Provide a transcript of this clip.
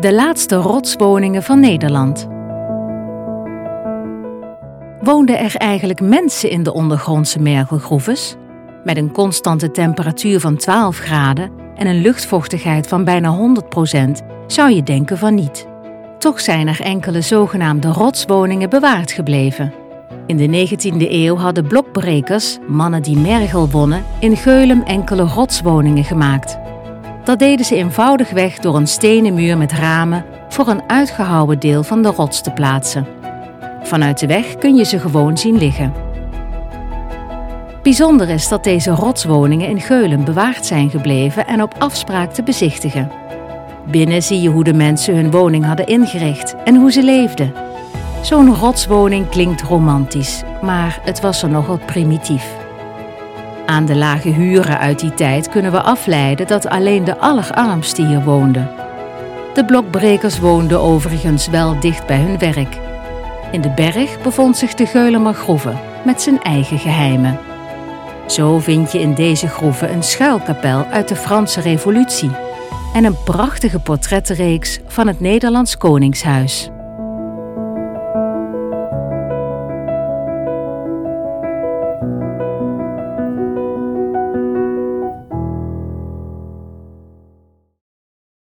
De laatste rotswoningen van Nederland. Woonden er eigenlijk mensen in de ondergrondse mergelgroeves? Met een constante temperatuur van 12 graden en een luchtvochtigheid van bijna 100% zou je denken van niet. Toch zijn er enkele zogenaamde rotswoningen bewaard gebleven. In de 19e eeuw hadden blokbrekers, mannen die mergel wonnen, in Geulem enkele rotswoningen gemaakt. Dat deden ze eenvoudigweg door een stenen muur met ramen voor een uitgehouwen deel van de rots te plaatsen. Vanuit de weg kun je ze gewoon zien liggen. Bijzonder is dat deze rotswoningen in Geulen bewaard zijn gebleven en op afspraak te bezichtigen. Binnen zie je hoe de mensen hun woning hadden ingericht en hoe ze leefden. Zo'n rotswoning klinkt romantisch, maar het was er nogal primitief. Aan de lage huren uit die tijd kunnen we afleiden dat alleen de allerarmsten hier woonden. De blokbrekers woonden overigens wel dicht bij hun werk. In de berg bevond zich de Geulemer Groeve met zijn eigen geheimen. Zo vind je in deze groeve een schuilkapel uit de Franse Revolutie en een prachtige portrettenreeks van het Nederlands Koningshuis.